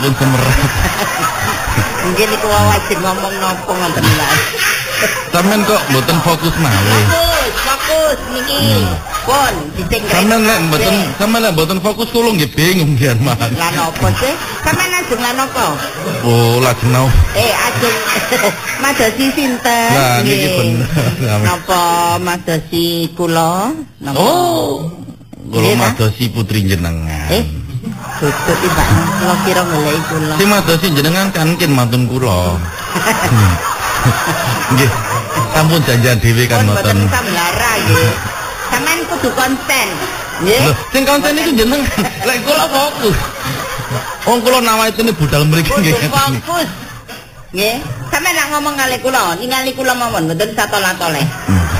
pun semerap. Nggih niku wajib ngomong napa ngoten lho. Sampeyan kok mboten fokus malih. Fokus, fokus niki. Pun ditinggal. Sampeyan lek mboten sampeyan lek mboten fokus kula nggih bingung biar mah. Lah napa sih? Sampeyan ajeng lan napa? Oh, lajeng nau. Eh, ajeng madosi sinten? Lah, niki bener. Napa madosi kula? Napa? Oh. Kula madosi putri jenengan. Eh, Tutup tiba kula kira goleki kula. Sing madosi jenengan kan kin mantun kula. Hmm. Nggih. Sampun janjian dhewe kan mboten. boten samlara nggih. Sampeyan kudu konsen. Nggih. Lho, sing konsen iki jenengan. Lek kula fokus. Wong kula nawatene budal mriki nggih. fokus. Nggih. Sampeyan nak ngomong kali kula, ningali kula mawon mboten satola-toleh.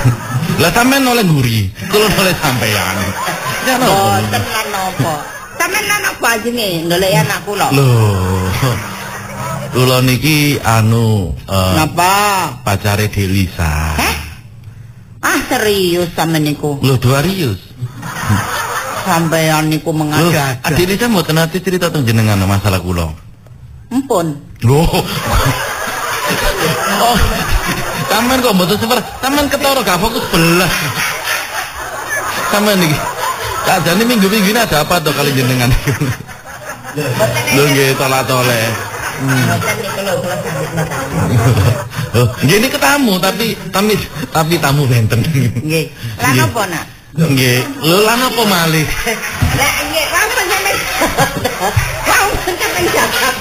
Lah sampean oleh nguri, kula oleh sampean. Ya napa? Boten lan napa. Sampeyan apa ajenge ndoleki anak kula? Lho. Kula niki anu eh, Napa? pacare Delisa. Heh? Ah serius sampeyan niku. Lho Dwarius. Sampeyan niku Lho, mengada-ada. Delisa mboten ate cerita teng jenengan masalah kula. Empun. Lho. Oh. Sampean kok mboten seper, sampean ketara gak fokus belas. Sampean niki. Kadane minggu-minggu ini ada apa tuh kali jenengan? Lho nggih tolak-toleh. Tamu. Oh, ini ketamu tapi tapi tapi tamu benten. Nggih. Lah napa nak? Nggih, lho lan apa malih? Lah nggih, apa sampeyan? Kau sampeyan jawab.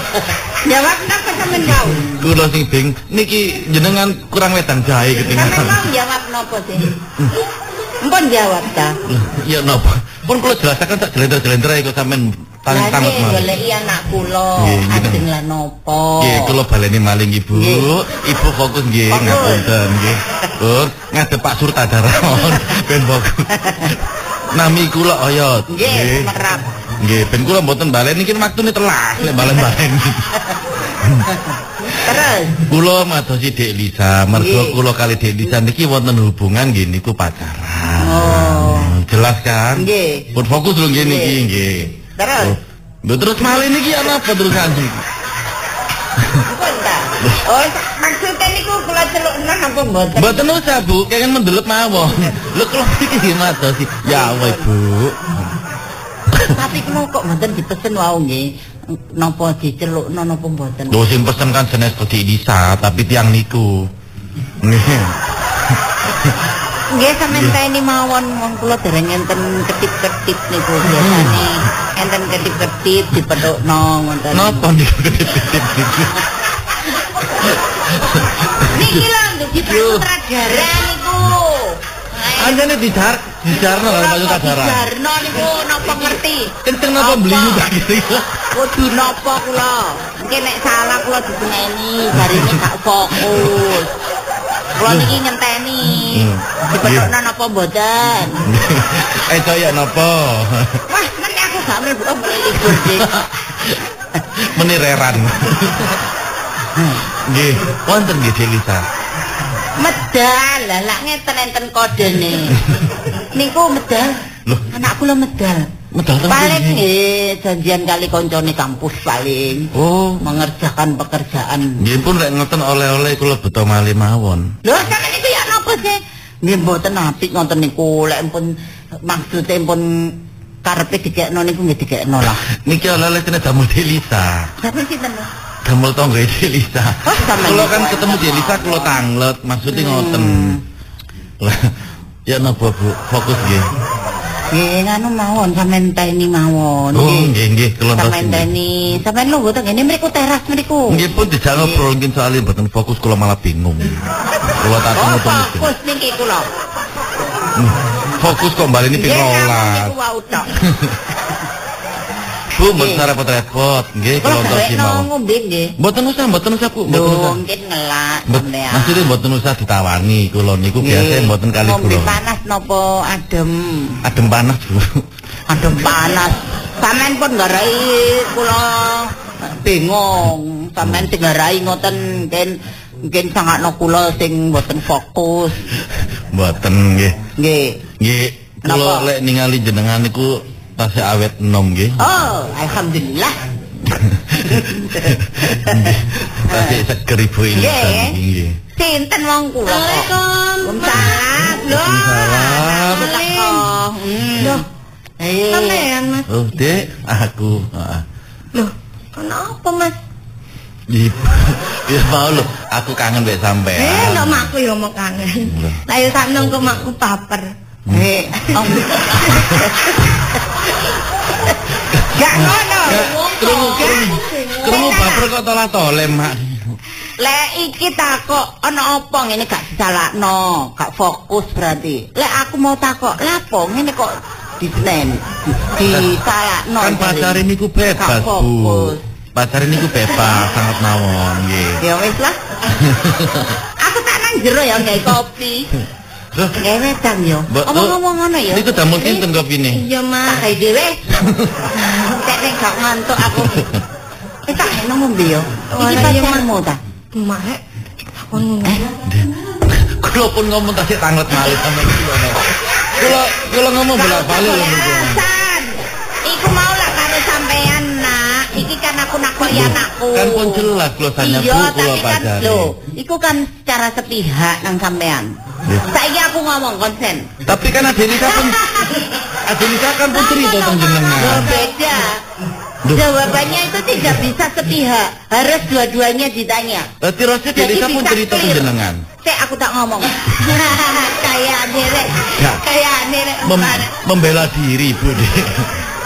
Jawab napa sampeyan mau? Kula sing bing niki jenengan kurang wedang jahe ketinggalan. mau jawab napa sih? Empun jawab ta. Iya napa? Pun kula jelasaken tak jelenter-jelenter kok sampean tang Lah tangut nggih malih. goleki anak kula, Nggih, nggih. ajeng lah napa? Nggih, kula baleni maling Ibu. Ibu fokus nggih, Fokus. ngapunten nggih. Pun ngadep Pak Surtadaron ben fokus. Nami kula oyot. Nggih, merap. Nggih, ben kula mboten baleni iki waktune telah lek balen-balen. Terus Kula madosi Dek Lisa, mergo kula kali Dek Lisa niki wonten hubungan nggih niku pacaran. Oh. Jelas kan? Nggih. Pun fokus lho nggih niki Nggih. nggih. Terus? Oh. Lho terus malih niki ana apa terusan niki? Empun ta. Oh, maksudnya niku kula celukna napa mboten? Mboten usah Bu, kenging mendelep mawon. Lho kula iki nggih madosi. Ya Allah Ibu. Tapi kula kok mboten dipesen wau nggih. Napa dicelukno napa mboten? Lho sing pesen kan jenis Dek Lisa, tapi tiang niku. Nggih. Sampeyan teni mawon wong kula dereng enten ketip-ketip niku biasane. Enten ketip-ketip dipethukno ngoten. Napa niku ketip-ketip niku? Niki lho ndugi sutradara niku. Anjane dijar, dijarno karo Pak Sutradara. Jarno niku napa ngerti? Kenceng napa belimu tak gitu. Kudu napa kula? Mungkin nek salah kula diseneni, barine gak fokus. Kula niki ngenteni. Hmm. Dipethukno napa mboten? Eh kaya napa? Wah, men aku gak mlebu oh, libur sih. Menireran. Nggih, wonten nggih Dek Lisa. Medal, lah lak ngeten enten kodene. Niku medal. Loh. Anak kula medal. Paling nggih janjian kali koncone kampus paling Oh, mengerjakan pekerjaan. nggih pun rek ngoten oleh-oleh kula beto malih mawon. Lho sampe niku ya napa sih? Nggih mboten apik ngoten niku, lek pun maksude pun karepe dikekno niku nggih dikekno lah. Niki oleh-oleh kena damel Dek Lisa. Tapi sinten lho? Damel tonggo Dek Lisa. Oh, Kula niku kan ketemu Dek Lisa kula tanglet, maksudnya ngoten. Hmm. Lah, ya napa Bu? Fokus nggih. Nggih, nganu mawon sampean teni mawon. Oh, nggih nggih, kula ngaturaken. Sampean teni, sampean lho mboten ngene mriku teras mriku. Nggih pun dijak ngobrol ngin soal mboten fokus kula malah bingung. Kula tak ngomong. Fokus niki kula. Hmm, fokus kok bali ini pirola. Bu, mboten usah repot-repot. Nggih, Kula tos garekno mau. ngombe nggih. Mboten usah, mboten usah, Bu. Mboten usah. Mungkin ngelak sampean. maksudnya mboten usah ditawani kula niku biasa mboten kali Ngombe kula. panas napa adem? Adem panas, Bu. Adem panas. Sampean pun ngarai kula bingung. Sampean sing ngarai ngoten mungkin mungkin sangakno kula sing mboten fokus. Mboten nggih. Nggih. Nggih, kula lek ningali jenengan niku tasih awet enom nggih. Oh, alhamdulillah. Tasih seger ibu ini. Nggih. Sinten wong kula? Assalamualaikum. Waalaikumsalam. Hmm. Loh, Eh. sampean Mas. Oh, Dek, aku. Heeh. Loh, kenapa Mas? Ya mau lho, aku kangen mbek sampean. Eh, nek makku ya mau kangen. Lah ya sak nang kok makku baper. Eh, oh. Gak ngono. Krungu, krungu. Krungu baper kok tolah tole, Mak. Lek iki takok ana apa ngene gak disalahno, gak fokus berarti. Lek aku mau takok, lapo ngene kok disenen disalahno. Kan pacare niku bebas. Bu. Pacare niku bebas, sangat mawon, nggih. Ya wis lah. aku tak nang jero ya nggae kopi. Nggae wedang yo. Omong-omong ngono ya. Niku damel sinten kopine? Iya Tak Mas. gawe dhewe. Tek nek gak ngantuk aku. Eh tak enak ngombe yo. Iki Walah, iya, pacarmu ta? Mak, takon Eh, Kula pun ngomong tasih tanglet malih sampe iki lho. Nek. Kula kula ngomong bolak-balik lho niku. San. Iku mau lah karo sampean nak. Iki kan aku nakoni anakku. Kan pun jelas kula tanya Iya, Bu kula tapi kan lho, iku kan secara sepihak nang sampean. Iya. Saiki aku ngomong konsen. Tapi kan Adelisa pun Adelisa kan tentang Loh, jenengan. beda. Duh. Jawabannya itu tidak bisa sepihak, harus dua-duanya ditanya. Berarti Rosi Adelisa pun cerita jenengan. Cek aku tak ngomong. Kayak nilai, Ya. kayak. Mem membela diri, Bu.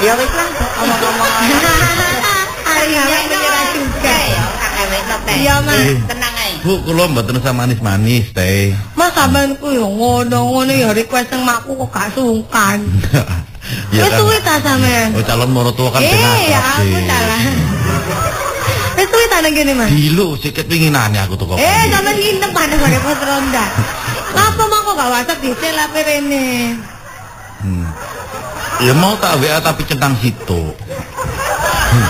Ya wis lah, ngomong-ngomong. Ini menyerah juga. Ya. Iya, Mas. Eh. Tenang. Bu, kula mboten usah manis-manis, Teh. Mas sampeanku ya ngono-ngono ya request nang makku kok gak sungkan. Ya Wis kan. suwi ta sampean? Oh, calon morotua kan Eh, benar. ya aku salah. Wis suwi ta nang kene Mas? Dilu sikit pinginane aku tuh kok. Eh, sampean nginep pada pada pos ronda. Apa mau kok gak WhatsApp dhisik lah rene. Hmm. Ya mau tak WA tapi centang situ. Hmm.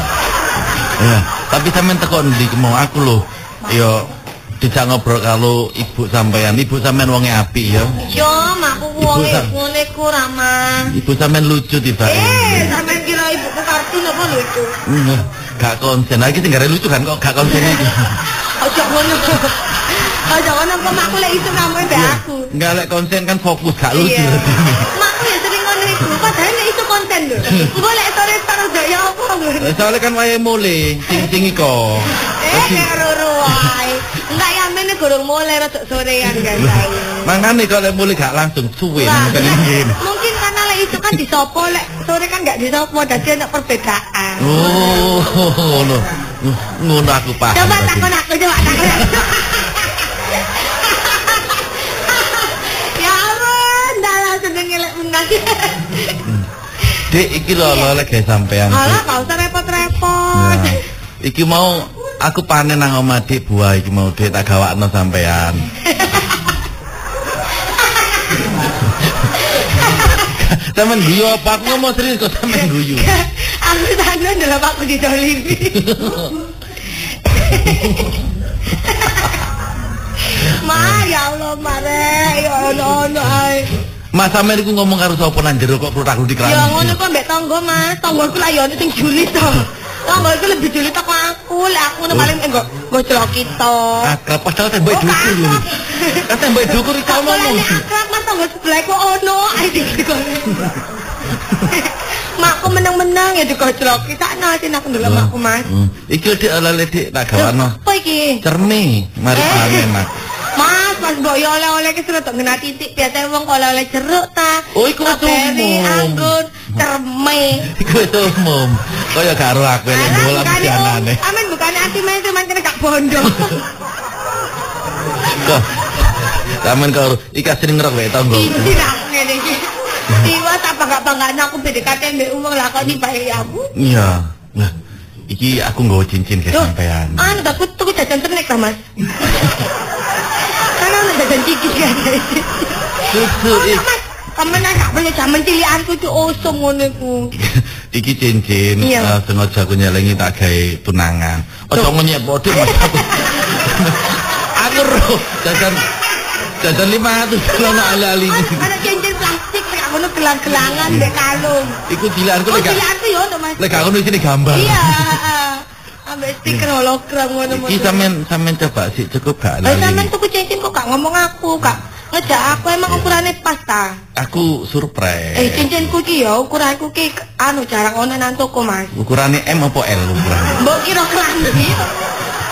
Ya, tapi sampean teko ndi mau aku lho. Ya dijak ngobrol kalau ibu sampean. Ibu sampean wonge apik ya. Yo, makku Ibu wong sam- ngene ku ramah. Ibu sampean lucu tiba. Eh, sampean kira ibuku kartun apa lucu? Hmm, Gak konsen lagi sing gare lucu kan kok gak konsen iki. Ojo ngono. Ojo ngono kok makku lek iso kamu mbek aku. Enggak lek konsen kan fokus gak lucu. Iya. Makku ya sering ngono iku. Padahal lek iso konten lho. Engko lek sore taruh daya apa ngono. Eh, Soalnya kan wayahe mulai sing-sing iko. Eh, roro wae. Gurung mulai rada sorean saya. Mangane kalau mulai gak langsung suwe ingin. Mungkin karena lek itu kan disopo lek sore kan enggak disopo dadi ada perbedaan. Oh, ngono. Ngono aku paham. Coba takon aku, coba takon ya ampun, dah langsung ngelek menang. Dek iki lho lho lek sampean. Alah, gak usah repot-repot. Nah, iki mau aku panen nang omah Dik buah iki mau Dik tak gawakno sampean. Sampeyan guyu apa aku ngomong serius kok sampeyan guyu. aku sana dalam aku didolimi. Ma, ya Allah, mare, ya Allah, no, ay. Mas sampeyan iku ngomong karo sapa nang jero kok klutak-klutik Ya keramik. ngono kok mbek tangga, Mas. Tanggaku lah ya ono sing julid to. Tanggaku lebih julid aku aku, lek aku ngono paling engko nggo celok kita. Akrab padahal tembok dukur lho. Kan tembok dukur iku Aku lah ngomong. nek akrab mas tangga sebelah kok ono, ae dikon. Makku menang-menang ya dikoclok. Kita nasin aku ndelok makku, Mas. Hmm. Iki Dik ala Dik tak gawakno. Apa iki? Cermi, mari Eh. panen Mas. Mas, Mas mbok yo oleh-oleh ki sudah tak ngena titik. Biasanya wong kalau oleh jeruk ta. Oh, iku wis Strawberry, umum. anggur, Kerme. itu umum. Kaya karo aku elek bola mesianane. Amin bukane anti main cuman kene gak bondo. Kok Taman kau ika sering ngerok wae tanggo. Iya. Iki aku ngene iki. Iwas apa gak banggane aku PDKT mbek wong di bayi aku. Iya. Iki aku nggawa cincin ke sampean. Anu aku tuku jajan tenek ta, Mas. Karena ana jajan cikis kan. Susu. Anu Mas, kamu nak punya zaman cilianku itu osong ngono iku. iki cincin Iya. eh, sengaja aku nyelengi tak gawe tunangan. Ojo ngonyek bodhe Mas aku. Aku roh jajan jajan 500 kalau nak ali-ali. Ada cincin plastik kayak ngono gelang-gelangan mbek kalung. Iku Oh, lek gak cilianku yo to, Mas. lek gak ngono isine gambar. Iya, heeh. Ambek stiker hologram ngono Iki sampean sampean coba sih cukup gak Eh, sampean lali. tuku cincin kok gak ngomong aku, Kak. Ngejak aku emang ukurannya pas ta. Aku surprise. Eh, cincinku ki ya ukuranku ki anu jarang ono nang toko, Mas. Ukurannya M apa L ukurannya? Mbok kira kelambi.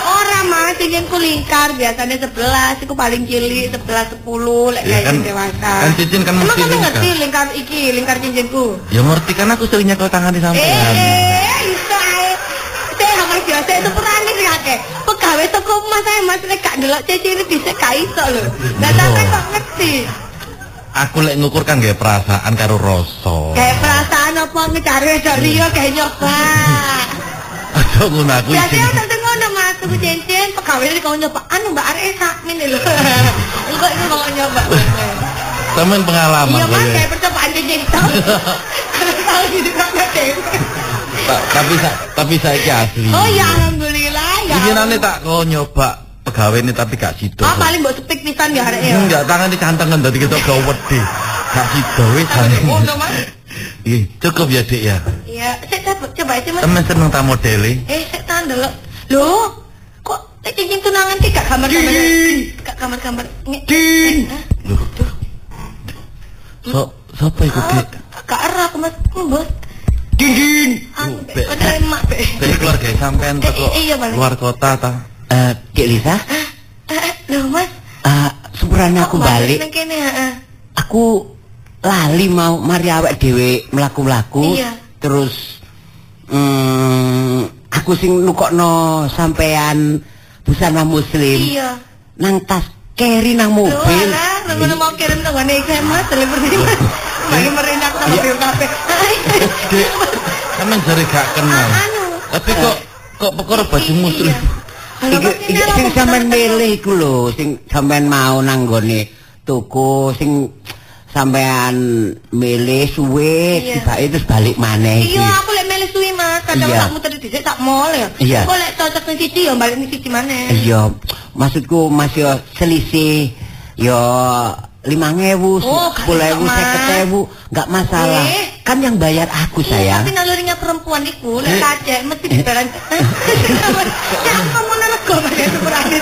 Ora Mas, cincinku lingkar biasanya 11, iku paling cilik 11 10 lek Ya kan, dewasa. kan cincin kan Emang mesti kamu lingkar. ngerti lingkar iki, lingkar cincinku? Ya ngerti kan aku sering nyekel tangan di Eh, sampean. eh. Saya Mas biasa itu perani sih akeh. Pegawai toko Mas saya Mas lek gak ndelok cincin bisa gak iso lho. Lah Iya. sampean kok ngerti? Aku lek ngukur kan gak perasaan karo rasa. Kayak perasaan apa ngecari wedok liya kayak nyoba. Aja ngono aku Biasanya izin. tak ngono Mas, tuku cincin, pegawai ini nyoba, anu Mbak Arek sakmin lho. Engko itu mau nyoba. Sampean pengalaman Iya Mas, kaya. kayak percobaan cincin itu. Tahu gitu kan dewe. Ta- Tapi tapi saiki asli. Oh ya alhamdulillah ya. Iki tak kau nyoba pegawai ini tapi gak sido. Oh paling mbok sepik pisan ya arek ya. Enggak tangan dicantengan dadi kita gak wedi. Gak sido wis. Ih, cukup ya Dik ya. Iya, saya coba coba aja Mas. Temen seneng ta modele. Eh, saya tahan dulu. Loh, kok nek cincin tunangan ki gak gambar-gambar? Gak gambar-gambar. Din. Loh. So, sapa iku Dik? Gak erah aku Mas, mbos. Dindin. Anu, Be- kok terima, Be. Dari keluarga sampean Eh, teko iya, Bang. luar kota ta. Eh, Dek Lisa, Eh, eh, loh Mas. eh, sepurane aku balik. Nang kene, heeh. Aku lali mau mari awak dhewe mlaku-mlaku. Iya. Terus mm, aku sing nukokno sampean busana muslim Iya. nang tas keri nang Loh, mobil. alah, ngono mau kirim nang ngene iki Mas, delivery Mas. Bagi merinak sama Iya. mobil kafe. Dek, sampean jare gak kenal. Tapi kok kok perkara baju muslim. Halo, Iki sing sampean milih iku lho, sing sampean mau nang gone tuku sing sampean milih suwe tibake terus balik maneh iki. Iya, aku lek milih suwi Mas, kadang tak muter dhisik tak mall ya. Iya. Kok lek cocok ning siji ya balik ning siji maneh. Iya, maksudku Mas yo selisih yo lima ngewu, Oh, gak sepuluh ewu, seket ewu, nggak masalah. Eh. Kan yang bayar aku Iya, sayang. tapi nalurinya perempuan iku Eh. kacek mesti dibalan. Ya kamu nalego pada superane.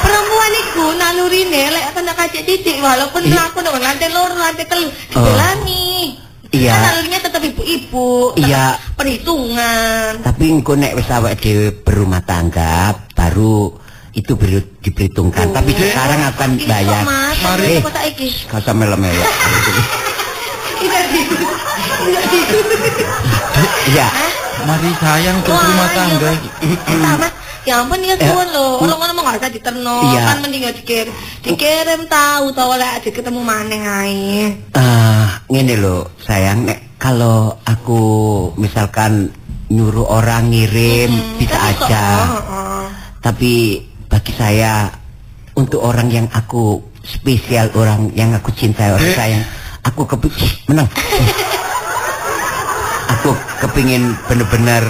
Perempuan iku nalurine lek kena kacek titik walaupun Iya. mlaku nang lantai loro, lantai telu dijelani. Iya. Kan nalurinya tetap ibu-ibu. Iya. Perhitungan. Tapi engko nek wis awake dhewe berumah tangga, baru itu diperhitungkan. Tapi Oh. sekarang akan bayar. Mari. Eh. kok saiki. Melo-melo. Iya. Iya. Iya. Mari sayang terus rumah iya, tangga. Sama. Ya ampun ya suwun lho. Orang ngono mah gak diterno. Iya. Kan mending ya dikirim. Dikirim tahu tahu lek aja ketemu maneh ae. Eh, ngene lho, sayang nek kalau aku misalkan nyuruh orang ngirim Hmm, bisa kan iso. aja. Heeh. Tapi bagi saya untuk orang yang aku spesial, orang yang aku cintai, orang Dek. sayang, aku kepingin menang. aku kepingin benar-benar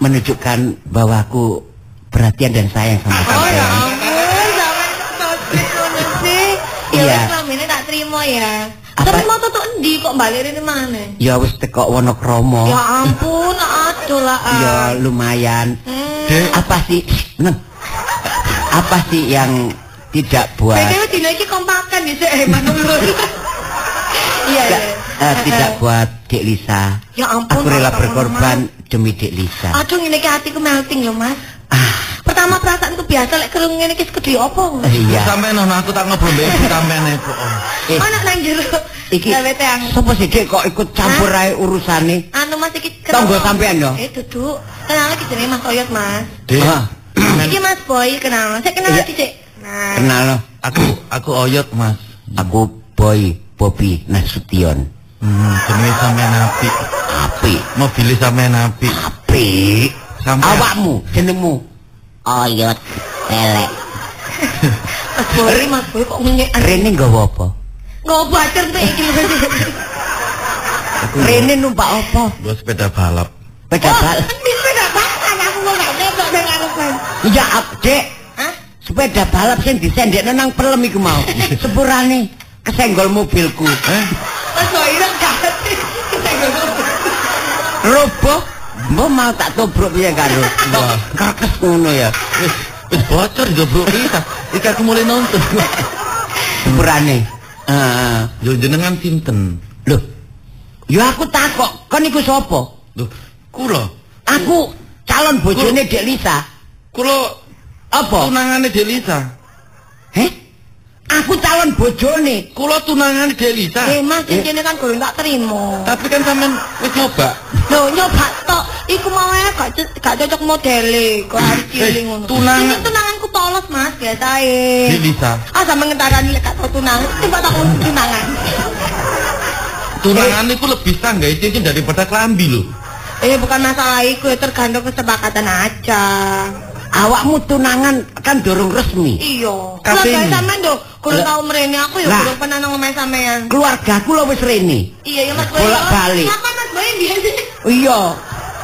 menunjukkan bahwa aku perhatian dan sayang sama Oh ya sampean. sih. Ya Iya. ini tak terima ya. Tapi mau tutuk endi kok balik ini mana? Ya wis teko Wonokromo. Ya ampun, aduh lah. ah. Ya lumayan. Hmm. Apa sih? Menang. Apa sih yang tidak buat BTW dina iki kompakan ya hemat dulu. Iya, tidak, eh, tidak buat Dek Lisa. Ya ampun, Aku rela Mas, berkorban demi Dek Lisa. Aduh ngene iki hatiku melting ya, Mas. Ah, Pertama perasaanku biasa lek kerung ngene iki segede apa? iya. Sampean ono aku tak ngobrol mbek ibu sampean e, Bu. Eh, Mana nang jero? iki sapa sih Dek kok ikut campur ae urusane? Anu Mas iki Tonggo sampean yo? Eh duduk. Kenal lagi jenenge Mas Oyot, Mas. Dek, Ah, Iki Mas Boy kenal. Saya kenal Iya. Cek. Nah. kenal lo. aku aku oyot, Mas. Aku boy. Bobi Nasution. Hmm, jenenge sampean apik. Apik. Mobil sampean apik. Apik. Sampean Awakmu, jenengmu. Oyot elek. Mas Boy, Mas Boy kok ngenyek. Rene nggawa apa? Nggak bacer tuh iki lho. Rene numpak apa? Gua sepeda balap. Sepeda balap. Bisa enggak bahkan aku mau gak nembak nang ngarepan. Ya, Dek. Hah? Sepeda balap sing disendekno nang pelem iku mau. Sepurane kesenggol mobilku. Eh, Mas Boy ra gak. Kita ngomong. Roboh. Mbok mau tak tobruk piye karo. Kakes ngono ya. wis wis bocor goblok kita. Iki aku mulai nonton. Sepurane. Heeh. Yo jenengan sinten? Loh. Ya aku takok, kon iku sapa? Loh, kula. Aku calon bojone Dek Lisa. Kula Apa? tunangane Delisa. Heh? Aku calon bojone. Kula tunangane Delisa. Eh Mas, cincine kan gorong tak terima. Tapi kan sampean wis nyoba. Loh, nyoba tok. Iku mau ae gak gak cocok modele, kok harus cilik ngono. tunangan. Tunanganku polos, Mas, biasae. Delisa. Ah, sama ngentarani lek gak tau tunangan. Coba tak tunangan. Tunangan iku lebih sah nggak cincin daripada kelambi lho. Eh, bukan masalah iku, ya tergantung kesepakatan aja. Awakmu tunangan kan durung resmi. Iya. Keluarga ini. sampean do, kurang tau merene aku ya kurang pernah nang omahe sampean. Keluargaku lho wis rene. Iya, ya Mas Boy. Bolak-balik. Kapan Mas Boy biasa? Iya.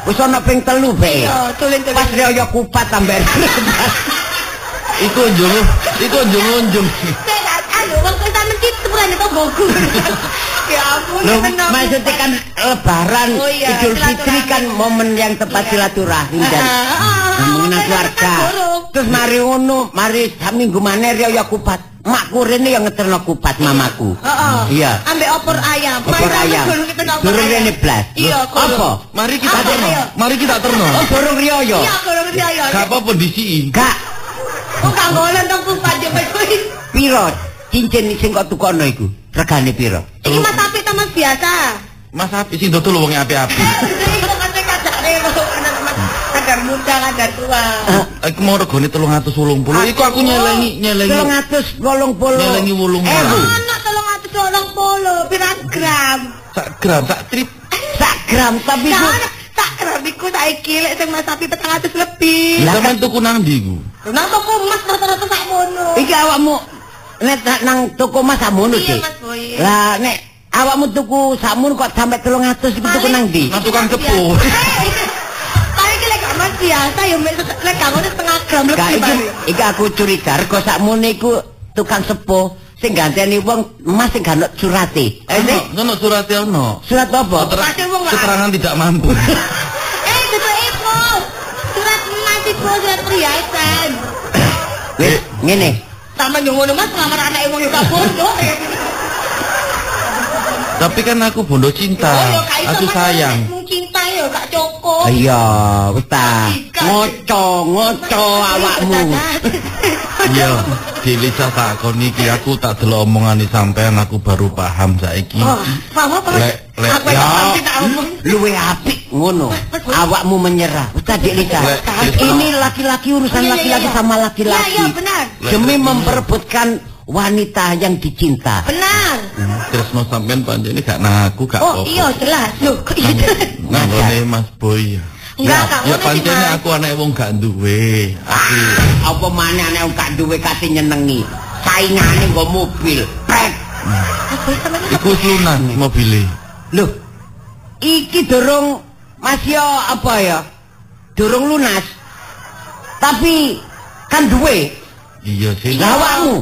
Wis ana ping telu bae. Iya, tulen-tulen. Pas raya kupat tambahan. Iku njung, iku njung-njung. Saya anu, waktu sampean itu bukan itu boku. Ya ampun, Loh, kenapa? maksudnya kan lebaran Oh iya, Idul Fitri kan momen yang tepat Iya. silaturahim dan ah, keluarga. Terus mari ngono, mari saminggu maneh raya kupat. Makku rene yang ngeterno kupat mamaku. Heeh. Iya. Ambek opor ayam. Opor ayam. Durung Durung rene blas. Iya, apa? Mari kita terno. Mari kita terno. Oh, durung raya. Iya, kurung dia ya. Gak apa-apa disi. Gak, Oh, kang ngolen tong kupat yo Boy. piro cincin sing kok tukono iku? Regane piro? Iki Mas Api ta Mas biasa. Mas api sing dodol wong api-api. Kok kate kok anak Mas kadar muda kadar tua. Aku mau regane 380. Iku aku nyelengi nyelengi 380. nyelengi wulung Eh, ewu. Anak tolong atuh tolong polo pirat gram. Sak gram, sak trip. sak gram tapi anak tak gram iku saiki lek sing Mas Api 400 lebih. Lah sampean tuku nang ndi iku? Nang toko emas rata-rata sak mono. iki awakmu nek nang toko Mas Dik. Mas Boy. Lah nek awakmu tuku sakmono kok sampai 300 iku tuku nang ndi? Nang tukang iki lek gak mas biasa ya mek lek gak ngono setengah gram Gak lebih. iki iki aku curiga rego sakmono iku tukang sepuh sing ganteni wong emas sing gak surate. Eh, Ono, Dik, ono surat ono. surat apa? Keterangan tidak mampu. Eh, itu ibu. Surat emas ibu surat perhiasan. Wis ngene. Sama ngono mas ngamar anak ibu yang gak bodoh. Tapi kan aku bondo cinta. Oh, ya, kak, itu Aku sayang. cinta ya gak cukup. Iya, wis ta. Ika. Ngoco, ngoco awakmu. Iya, Delisa tak kon iki aku tak delok omongane sampean aku baru paham saiki. Oh, paham apa? Lek, lek, Aku ya. tak omong. Luwe apik ngono. Awakmu menyerah. Wis ta Dik Lisa. Ini laki-laki urusan Iya, iya, laki-laki iya. sama Iya, laki-laki. iya, benar. Demi memperebutkan wanita yang dicinta. Benar. Tresno sampean panjene gak naku gak Oh, apa-apa. iya jelas. Loh, kok iya jelas? Nanggone Mas Boy. Enggak, Ya pancene Mas. aku anak wong gak duwe. Aku Apa maneh nek gak duwe kasih nyenengi. Saingane nggo mobil. Pret. Sama iku lunas mobile. Loh. Iki durung masih apa ya? Durung lunas. Tapi kan duwe. Iya sih. Lah.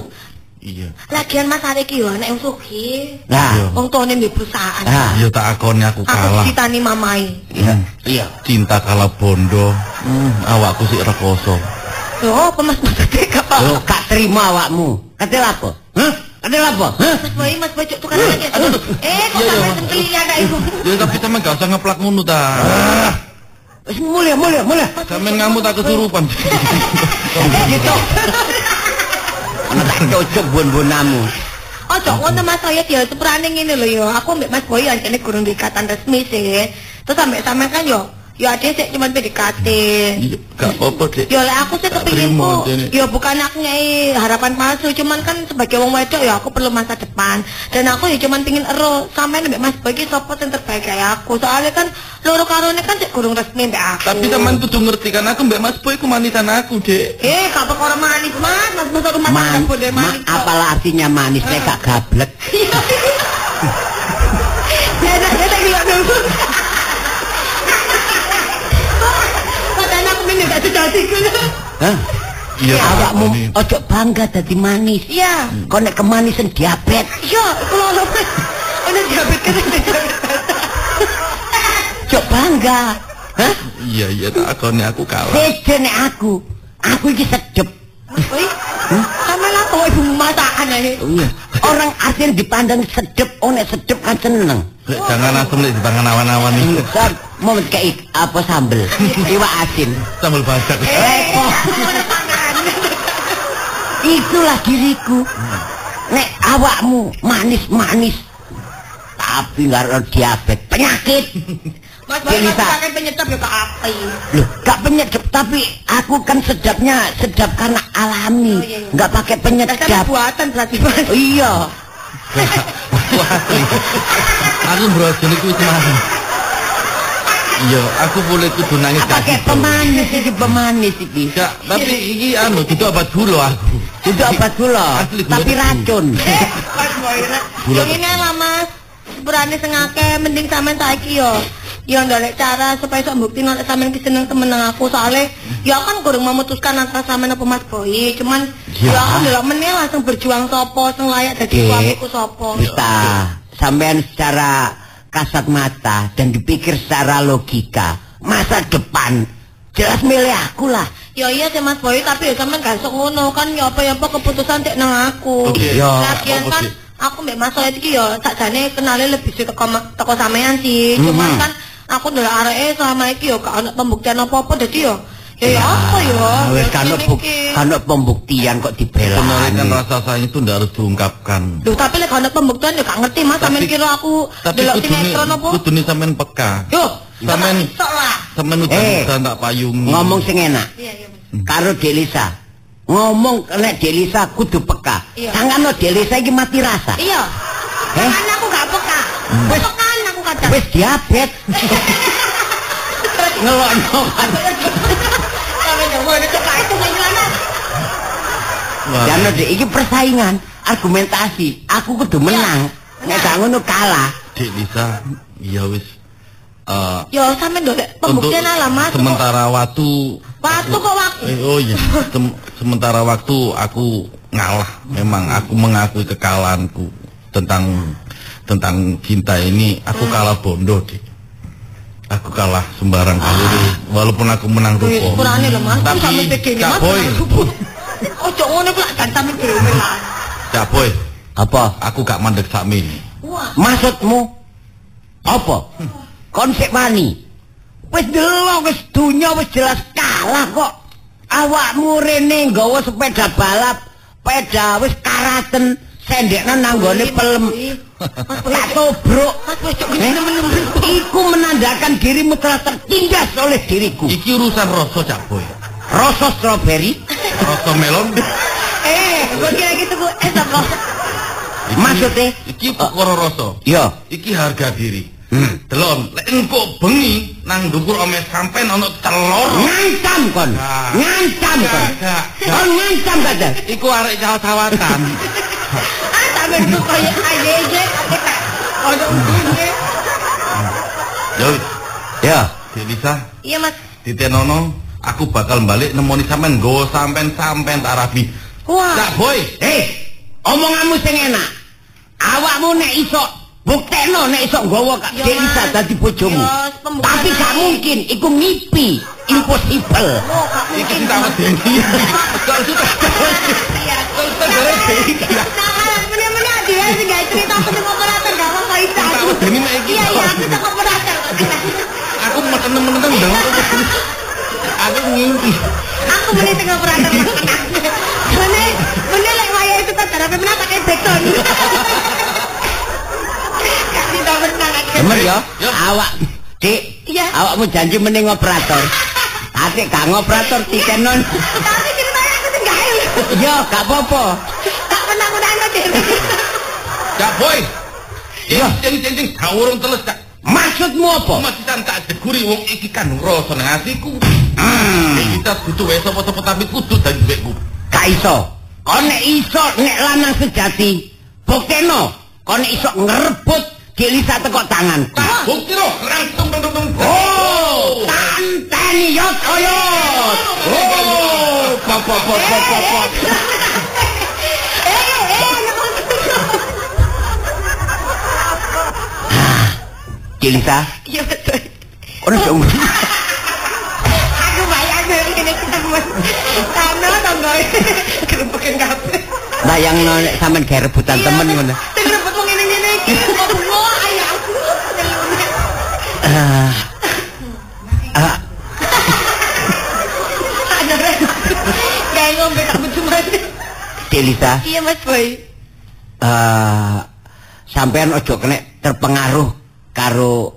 Iya. Lagian Mas Arek iki yo anak yang sugih. Lah. Iya. Wong tuane di perusahaan. Nah. Iya tak akoni aku Aku kalah. ditani mamai. Iya. Iya. Cinta kalah bondo. Hmm, awakku sik rekoso. Loh, apa Mas maksudnya gak apa? Loh, gak terima awakmu. Katil apa? Hah? Katil apa? Hah? Mas Boy, Mas Boy, tukang aja. Eh, kok Iya, iya, sampai Mas. sengkeli anak ibu? Ya tapi sampean gak usah ngeplak ngono ta. Wis mulia, mulia, mulia. Sampean ngamuk tak kesurupan. Gitu. Ana tak cocok bon-bonamu. Oh, cok, ngono Mas saya dia itu perane ngene lho yo. Aku mbek Mas Boy ancene kurang ikatan resmi sih. Terus sampe sampe kan yo Ya dia sik cuman PDKT. Iya, gak apa-apa, Dik. Ya lek aku sih Gak kepingin terima, ku, Dene. ya bukan aku ngei harapan palsu, cuman kan sebagai wong wedok ya aku perlu masa depan. Dan aku ya cuman pingin ero sampean mbek Mas Boy iki sapa sing terbaik kayak aku. Soalnya kan loro karone kan sik kurang resmi mbek aku. Tapi sampean kudu ngerti kan aku mbak Mas Boy ku manitan aku, Dik. Eh, gak perkara manis, Mas. Mas masa rumah Man, tangga boleh ma, manis. apalah artinya manis nek gak gablek. Ya, ya, ya, tak Hah? Iya, Awakmu ojo bangga dadi manis. Iya. Kok nek kemanisan diabetes. Iya, kalau lo Udah diabetes kan diabetes. Ojo bangga. Hah? Iya, iya, tak aku kalah. Sejen nek aku. Aku iki sedep. Wih, sama lah kau ibu masakan aja. Oh iya. Orang asing dipandang sedep, oh nek sedep kan seneng. Jangan asem lek dipangan awan-awan iki. Mau kayak apa sambel, iwak asin. Sambal badak. Repot. Itulah diriku. Nek awakmu manis-manis, tapi nggak ada diabetes, penyakit. Mas masih pakai penyedap ya ke api. Loh, gak penyedap, tapi aku kan sedapnya sedap karena alami, Oh, iya, iya. nggak pakai Dasar penyedap. buatan berarti Mas. Iya, Wah, aku iku wis mari. Iya, aku boleh kudu nangis pakai gitu. pemanis iki pemanis iki. Gak, tapi iki anu itu obat gula aku. Itu obat gula, tapi racun. Eh, Boy. Gula ini lah Mas. Berani sengake mending sampean saiki yo. Yo ndolek cara supaya sok bukti nek sampean ki seneng temen nang aku soalnya ya kan kurang memutuskan antara sampean apa Mas Boy. Cuman Ya. ya aku ndelok meneh langsung berjuang sapa sing layak dadi suamiku sapa. Bisa sampean secara kasat mata dan dipikir secara logika masa depan jelas milih aku lah. Ya iya sih Mas Boy, tapi ya sampean gak sok ngono kan ya apa ya apa keputusan tek nang aku. Oke, ya, Lagian kan aku mbek Mas Soe iki ya sakjane kenale lebih sih teko teko sampean sih. Cuman Mhm. kan aku ndelok areke selama iki ya gak ono pembuktian apa-apa dadi ya ya ya apa ya. Wis Ya pembuktian kok Sebenarnya kan rasa sayang itu ndak harus diungkapkan. Loh tapi lek ono pembuktian ya gak ngerti Mas sampean Tapi- kira aku Tapi delok sinetron apa? kudune sampean peka. Yo, Sampean sampean udah Eh, tak payungi. Ngomong sing enak Iya iya. Mas. karo Delisa. Ngomong nek Delisa kudu peka. Iya. Sangano Delisa iki mati rasa. Iya. Eh? Aku gak peka. Wis. Pekaan aku kadang. Wis diabetes. Ngelokno kan. Wah, Jano dek iki persaingan, argumentasi. Aku kudu menang. Nek gak ngono kalah. Dek Lisa, iya wis. Eh, Yo sampean ndolek pembuktian lah Mas. sementara waktu Waktu kok waktu. Eh, oh iya, Sem- sementara waktu aku ngalah. Memang aku mengakui kekalahanku tentang tentang cinta ini. Aku kalah bondo, Dik. Aku kalah sembarang kali, Dik. walaupun aku menang rupo. kurane lho Mas. Tapi, sampe begini Cak Mas. Boy, Ojo ngono pula dhewe lah. Cak Boy, Apa? aku gak mandek sakmene. Wah. Maksudmu apa? Kon sik wani. Wis delok wis dunya wis jelas kalah kok. Awakmu rene nggawa sepeda balap, sepeda wis karaten sendekna nanggone pelem. Tak tobruk. Eh. Iku menandakan dirimu telah tertindas oleh diriku. Iki urusan rasa Cak Boy. Rasa strawberry, Rasa melon. Eh, gua kira gitu gua eh apa? Iki- Maksudnya? Iki perkara rasa. yo. Iki harga diri. Hmm. Delon, lek engko bengi nang dhuwur ome sampean ana telur. Ngancam kon. Ngancam kon. Kon ngancam kada. Iku arek cawat-cawatan. ah tapi itu kayak ya Delisa. Iya mas. Tite Nono aku bakal balik nemoni sampean go sampean sampean tak rapi. Wah. Tak boy. Hei omonganmu sing enak. Awakmu nek iso buktekno nek iso nggawa Kak Delisa dadi bojomu. Tapi gak mungkin iku mimpi. impossible. Mungkin iki tak wedi. Aku sama operator. Aku meten-meten ndang. Aku ngimpi. Aku beli tengah operator. Bener, bener lek waya itu kan cara bener pakai background. Kasih tau menang. Demen ya? Yo. Awak, Dik. Awakmu janji mending operator. Atik gak ngoperator tikenon. Tapi Yo, gak apa-apa. Tak pernah aku nang dhewe. Cak boy. Iya. Jeng jeng jeng gawurung teles cak. Maksudmu apa? Masisan tak deguri wong iki kan rasa nang atiku. Hmm. Iki kita butuh wae sapa-sapa tapi kudu dadi duitku. Gak iso. Nek iso nek lanang sejati. Bukteno. Nek iso ngerebut Gelisa teko tangan. Tak bukti loh, langsung tung tung tung. niat ayat oh papa papa papa cinta? Iya betul. Orang jauh. aku bayang ini kita buat tanah tanggoy kerupukin kabeh bayang no sampean gawe rebutan iya, temen ngono. Sing rebut wong ngene-ngene iki. Kok bungo ayo aku? Ngombe tak betul mati. Gelisa, Iya Mas Boy. eh sampean ojo kena terpengaruh karo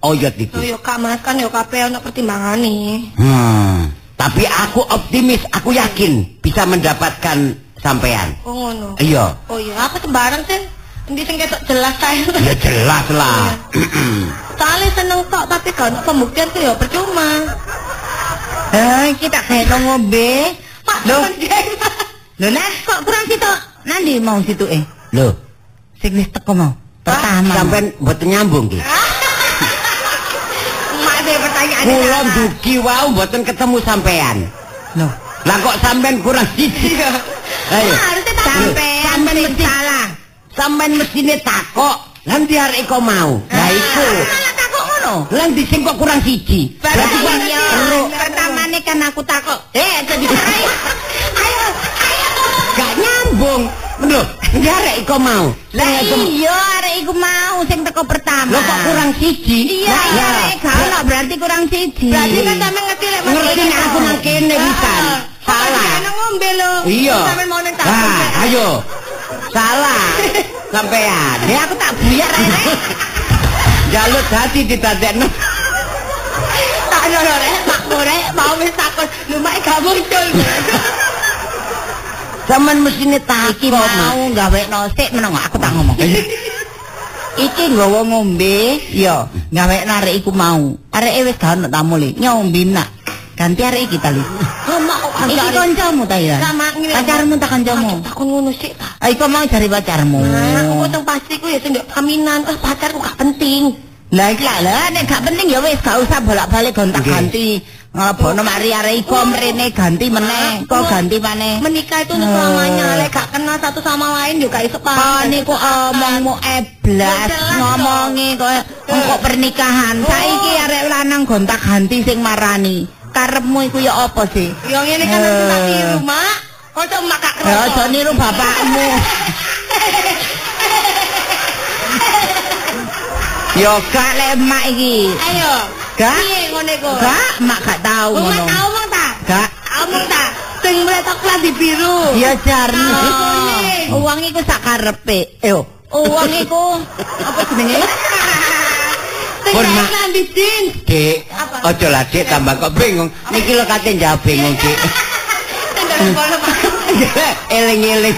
oyot Oh itu. yo Kak Mas kan yo kabeh ono pertimbangane. Hmm. Tapi aku optimis, aku yakin bisa mendapatkan sampean. Oh ngono. Iya. Oh iya, aku sembarang sih. Endi sing ketok jelas kae. Ya jelas lah. Soalnya seneng tok tapi kan pembuktian tuh ya percuma. Eh, kita kayak no ngombe. Loh, Lho nah, kok kurang situ? Nanti mau situ eh. Loh, Sing wis teko mau. Pertama. sampean mboten nyambung ki. Mak ada pertanyaan. Kula dugi wau mboten ketemu sampean. Loh, Lah kok sampean kurang siji? Ayo. Harusnya tak sampean mesti- salah. Sampean mestine takok. Lan di arek kok mau. Lah iku. Malah takok ngono. Lan di sing kok kurang siji. Berarti kok Pertamane kan aku takok. Eh, jadi ayo. Ayo, ayo. Gak nyambung. Lho, di arek kok mau. Lah iya arek iku mau sing teko pertama. Lho kok kurang siji? Iya, iya, arek gak ono berarti kurang siji. Berarti kan sampe ngerti lek Ngerti nek aku nang kene wisan. Salah. Salah. ngombe lho. Iya. Sampe mau ning tak. Ayo. Salah. Sampean. Ya aku tak buyar rek. Jaluk hati ditadekno. Tak ono lho rek, Mak Borek mau wis takon. Lho mak gak muncul. Sampean mestine Iki takok, Mak. mau gawe nosik meneng aku tak ngomong. Iki nggawa ngombe, iya, gawe arek iku mau. Areke wis gak ono tamu li, nyombe nak. Ganti arek iki ta li. Mak kok Iki kancamu ta ya? Pacarmu ta kancamu? Takon ngono sik ta. Ah, Iku mau cari pacarmu. Nah, aku teng pasti ku ya sing ndek kaminan. Ah, pacarku gak penting. Lah iki lah, nek gak penting ya wis gak usah bolak-balik gonta Nggih. ganti. Ngebono mari arek iku mrene ganti meneh, kok ganti maneh. Menikah itu untuk Oh. selamanya. Lek gak kenal satu sama lain juga iso Kok paham. niku omongmu eblas ngomongi kok engko pernikahan. Saiki arek lanang gonta ganti sing marani. Karepmu iku ya apa sih? Yang ini kan nanti tak Eh. tiru, Mak. Cuma mak gak Ya aja niru bapakmu. Yo gak lek emak iki. Ayo. Gak? Piye ngene kok? Gak, mak gak tau Oh, Mak ngono. tau mong ta? Gak. Omong ta? Sing mletok kelas di biru. Ya jarne. Oh. Uang iku sak karepe. Yo, uang iku apa jenenge? Pun, Mak. di jin. Dik, ojo lah Dik tambah kok bingung. Niki lho kate jawab bingung, Dik. Eling-eling.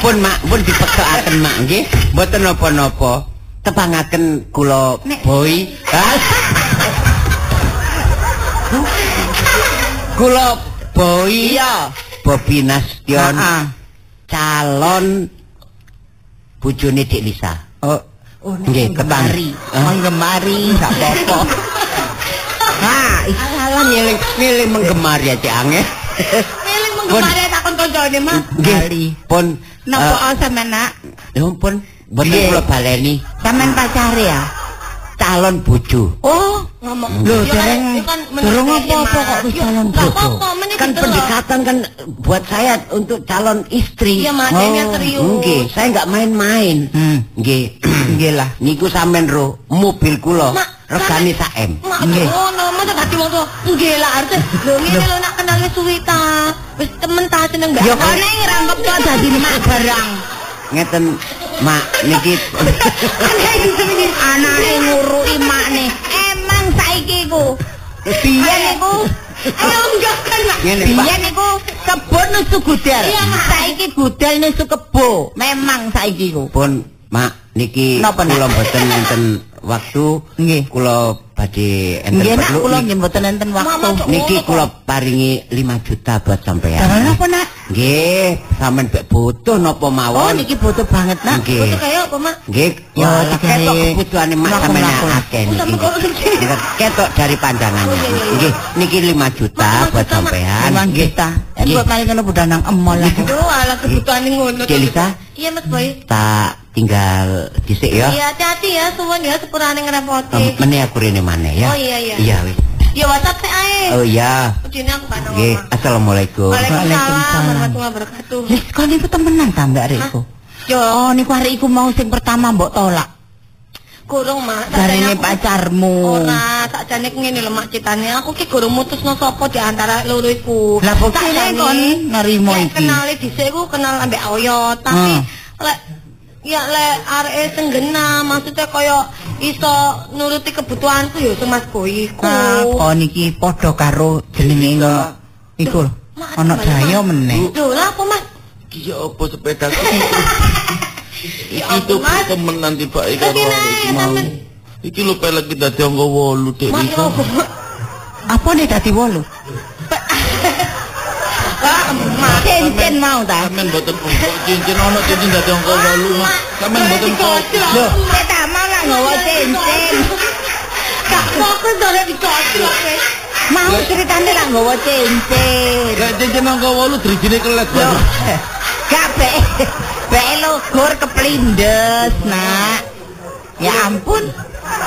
Pun mak, pun dipeksaken mak nggih. Mboten napa-napa. Tepangaken kula boy. Kula boy. Iya. Bobi Nasution. Calon bojone Dik Lisa. Oh, oh Nggih. Hah? Menggemari gak apa-apa. Ha, salah nyeling nyeling menggemari aja angel. Milih menggemari takon koncone, Mak. Nggih, pun Napa sampean nak? Ya ampun, boten Nggih. kula baleni Sampean pacare ya? calon bojo. Oh, ngomong. Lho, dereng kan durung apa-apa kok wis calon bojo. Kan pendekatan kan buat saya untuk calon istri. Iya, Mas, ini serius. Nggih, saya nggak main-main. Hmm. Nggih. Nggih lah. Niku sampean ro mobil kula regane sak M. Nggih. ngono, masa gak wong. Nggih lah, arep lho ngene lho nak kenal wis suwi ta. Wis temen ta seneng mbak. Ya kene ngrangkep to dadi mak barang. Ngeten, Mak, niki. Anake nguruki makne. Emak Biyen iku Ayo enggak kan, Mak. Ngene, Pak. biyen iku kebo nusu gudel. Saiki gudel nusu kebo. Memang saiki iku. Pun, Mak, niki Napa, kula mboten enten waktu. Nggih. Kula badhe enten Nggih perlu. kula Niki- nggih mboten enten waktu. Niki kula paringi 5 juta buat sampean. Dalan apa nak? Nggih, sampean bek butuh napa Oh mawon. niki butuh banget nak. Foto kayak apa, Mak? Nggih, Ya, ketok hari. kebutuhane mak Mlaku, sampean akeh Oh, niki. Ketok dari pandangannya. Oh. Nggih, niki 5 juta Mak, buat juta, Mak. sampean. Emang Nggih. kita. En Nggih. buat maling ngono budanang emol aku. Aduh, ala kebutuhan ngono. Iya, Mas Boy. Tak tinggal dhisik ya. Iya, hati-hati ya, suwun ya sepurane ngerepoti. Meneh aku rene maneh ya. Oh, iya, iya. Iya wis. Ya WhatsApp teh ae. Oh iya. Ujine aku kan Nggih, assalamualaikum. Waalaikumsalam warahmatullahi wabarakatuh. Wis kok niku temenan ta Mbak Riko? Yo, Oh niku arek iku mau sing pertama mbok tolak. kurung mak. Sakjane aku- pacarmu. Ora, sakjane ngene lho mak citane. Aku ki guru mutusno sapa di antara loro iku. Lah, kok Sakjane kene kon nerimo lek iki? Kenale dhisik iku kenal ambek Oyot, tapi Hmm. lek Ya le areke senggena maksudnya kaya iso nuruti kebutuhanku yo sing Mas Boyi. Nah, kon niki padha karo jenenge ngono. Iku ana daya meneh. Lho, lha apa Mas? Iya apa sepeda ku? Iki tuh temen nanti Pak Ika karo iki mau. Iki lu pelek dadi angka 8 dek iki. Apa nih dadi 8? Cincin mau ta? Sampeyan mboten kok cincin ono cincin dadi anggo wolu Mak. Sampeyan mboten kok. Lho, kita mau lah nggawa cincin. Kak fokus dole dikocok wis. Mau ceritane lah nggawa cincin. Lek cincin anggo wolu drijine kelet. Lho, gak be. Be logur keplindes, Nak. Ya ampun.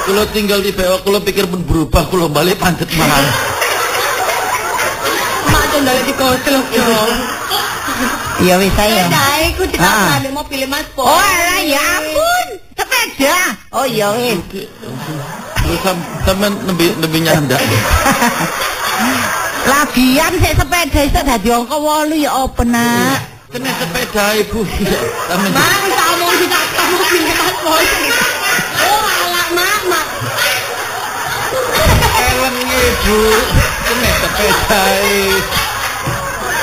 Kulo tinggal di bewak, kulo pikir pun berubah, kulo balik pancet mahal. ndolek digosok ya. Ya, ayo. Dae ku ditakani mobil Mas Po. Oh alah ya ampun. Sepeda. Oh iya wis. Wis temen nembi nembi nyanda. Lagian sik sepeda iso dadi angka 8 ya apa nak? Kene sepeda ibu. Mang kamu ditakani pilih Mas Po. Oh alah mama. Elenge ibu. kena sepeda.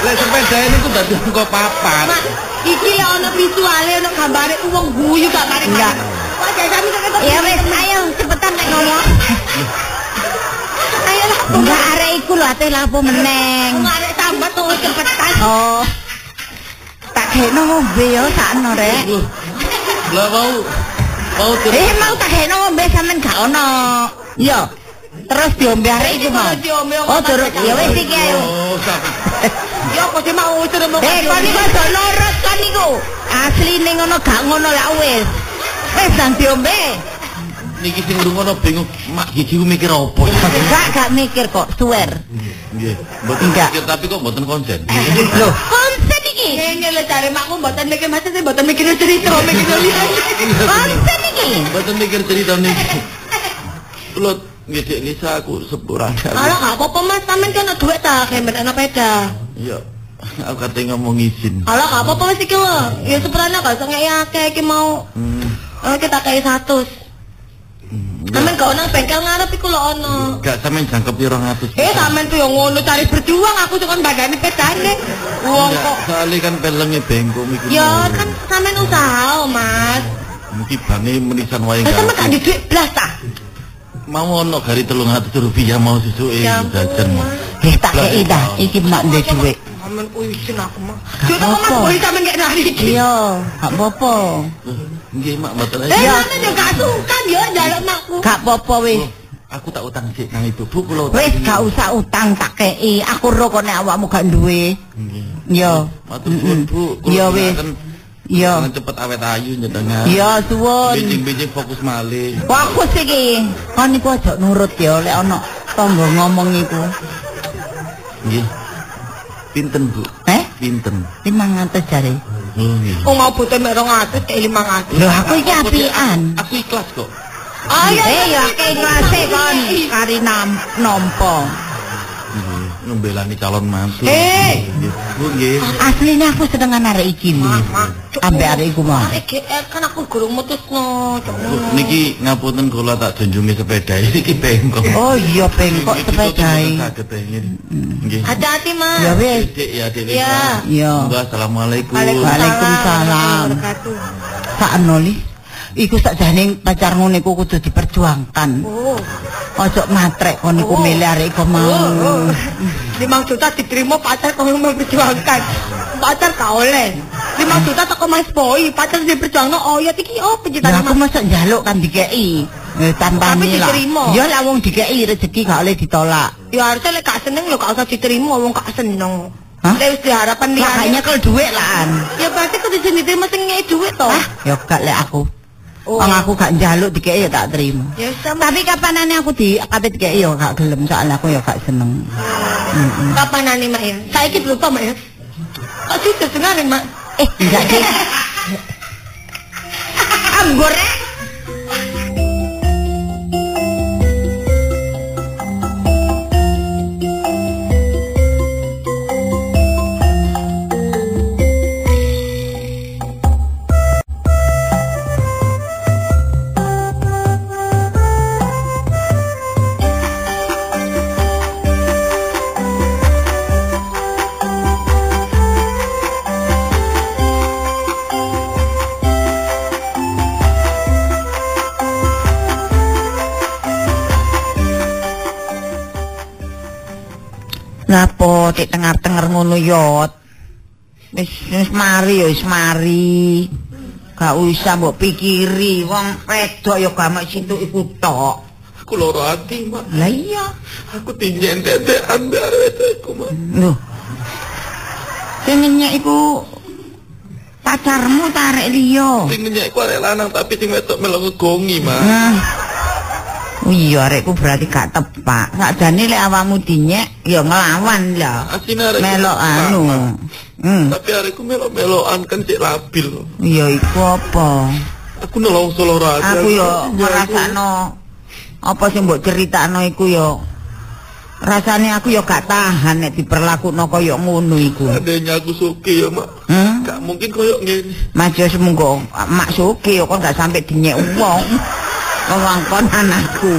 Lek sepeda ini tuh dadi angka papat. Mak, iki ya ono visuale ono gambare wong guyu gak mari Enggak. Wah, jadi kami kok Ya wis, ayo cepetan nek ngomong. Ayo lah, Enggak arek iku lho ate lapo meneng. ngarek sambat tuh cepetan. Oh. Tak kena ngombe yo sakno rek. Lah mau mau. Eh mau tak kena ngombe sampean gak ono. Yo. Terus diombe arek iku mau. Oh, terus ya wis iki ayo. Ya kok sih mau suruh mau Eh, kon iku aja nurut kon iku. Asline ngono gak ngono lah wis. Wis dan diombe. Niki sing lungono bingung, mak gigi mikir apa? Gak gak mikir kok, suwer. Nggih, mboten mikir tapi kok mboten konsen. Loh, konsen iki. Ini lho cari makku mboten mikir masa sih mboten mikir cerita mikir lihat. Konsen iki. Mboten mikir cerita niki. Kulo nggih Dek Lisa aku sepurane. Alah gak apa-apa Mas, sampean kan ada duit ta kayak ana peda. Iya. Aku kate ngomong izin. Alah gak apa-apa wis iki lho. Ya seprana gak usah ngeki akeh iki mau. Hmm. Oh, kita kayak 100. Sampean gak ono nang bengkel ngarep iku lho ono. Gak sampean jangkep 200. Eh sampean tuh yang ngono cari berjuang aku cuma badane pedane. Wong kok soalnya kan pelengnya bengkok mikir. Ya kan sampean usaha, Mas. Mungkin bane menisan wae sampean gak gak. di duit blas ta? Mau ono gari 300 rupiah mau susuke Ya jajan. Eh tak kei dah, iki mak ndek dhuwit. Sampean kuwi isin aku mah. Yo tak Mas apa? boleh sampean gak nari iki. Iya, gak apa-apa. Nggih mak mboten Eh, aja. sampean yo gak sungkan yo njaluk makku. Gak apa-apa wis. Loh, Aku tak utang sik nang ibu bu kula utang. Wis gak usah utang tak kei. Aku ro kok nek awakmu gak duwe. Nggih. Yo. Matur suwun Bu. Iya wis. Iya. jangan cepet awet ayu nyedengar. Iya suwun. Bijing-bijing fokus malih. Fokus iki. Kon iku aja nurut ya lek ana tangga ngomong iku. Nggih. Pinten Bu? Eh? Pinten? 500 jare. Oh nggih. Oh mau butuh mek 200 kayak 500. Lho aku iki apian. Aku ikhlas kok. Ayo. Eh ya akeh ngrase kon kari nam nampa. Nggih, Nembelani calon mantu. Eh. Nggih. Bu nggih. Aslinya aku senengan arek iki lho. Ambek arek iku GR kan aku gurung mutusno. Niki ngapunten kula tak junjungi sepeda iki bengkok. Oh iya bengkok sepedae. teh, nggih. Nggih. Hati-hati, Mas. Ya wis. Ya Dik. Iya. Iya. Mbak, Assalamualaikum. Waalaikumsalam. warahmatullahi wabarakatuh. Iku sakjane pacarmu niku kudu diperjuangkan. Oh. Ojo matrek kon niku Oh. milih arek iku mau. Oh, oh. 5 juta diterima pacar kau memperjuangkan. Pacar kau oleh. 5 juta toko Mas Boy, pacar diperjuangno oh ya iki oh Ya penciptaan aku Mas. masa njaluk kan dikei. Eh, tanpa Tapi nilai. diterima. Ya lah wong dikei rezeki gak oleh ditolak. Ya harusnya lek gak seneng lho gak usah diterima wong gak seneng. Hah? Lek wis diharapan Makanya kalau duit lah. Ya berarti kudu diterima sing ngei duit to. Ah, ya gak lek aku. Oh. Wong aku gak njaluk dikei ya tak terima. Ya sama. Tapi kapanane aku di kabeh dikei ya gak gelem soalnya aku ya gak seneng. Kapan nani Mak ya? Saiki lupa Mak ya. Kok sih dengarin Mak? Eh, enggak deh. Anggur Lapo tek tengar-tengar ngono yot. Wis wis mari ya wis mari. Gak usah mbok pikiri wong wedok ya gak mek situ iku tok. Aku loro ati, Mak. Lah iya. Aku tinjen tetean bare wedokku, Mak. Lho. Sing nyek iku pacarmu tarik liya. Sing nyek ku arek lanang tapi sing wedok melok ngegongi, Mak. Nah. Iya arekku berarti gak tepak. Sakjane lek awakmu dinyek ya ngelawan lah. Arek Melok anu. Hmm. Tapi arekku melok-melokan kan cek labil. Iya iku apa? Aku nolong solo ati. Aku yo ngrasakno apa sing mbok critakno iku yo rasane aku yo gak tahan nek diperlakukno kaya ngono iku. Adanya aku suki ya, Mak. Hmm? Gak mungkin koyo ngene. Mas yo semengko mak suki yo kon gak sampe dinyek wong. Wewangkon anakku.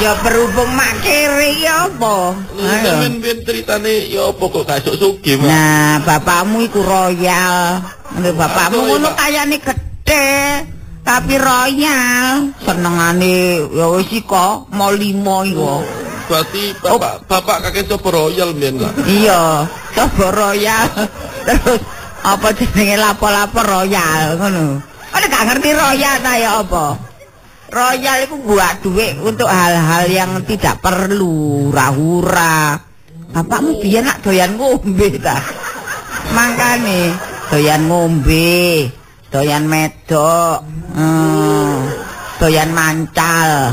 Ya berhubung mak kiri ya apa? Ayo. Sampeyan ben ceritane ya apa kok gak sok suki, Mak. Nah, bapakmu iku royal. Menurut bapakmu ngono kayane gede, tapi royal. Senengane ya wis iko, mau limo iku. Berarti bapak bapak kakek coba royal men lah. Iya, coba royal. Terus apa jenenge lapo-lapo royal ngono. Ada gak ngerti royal ta ya apa? Royal itu buat duit untuk hal-hal yang tidak perlu, hura-hura. Bapakmu biyen nak doyan ngombe ta. Mangkane doyan ngombe, doyan medok, hmm, doyan mancal.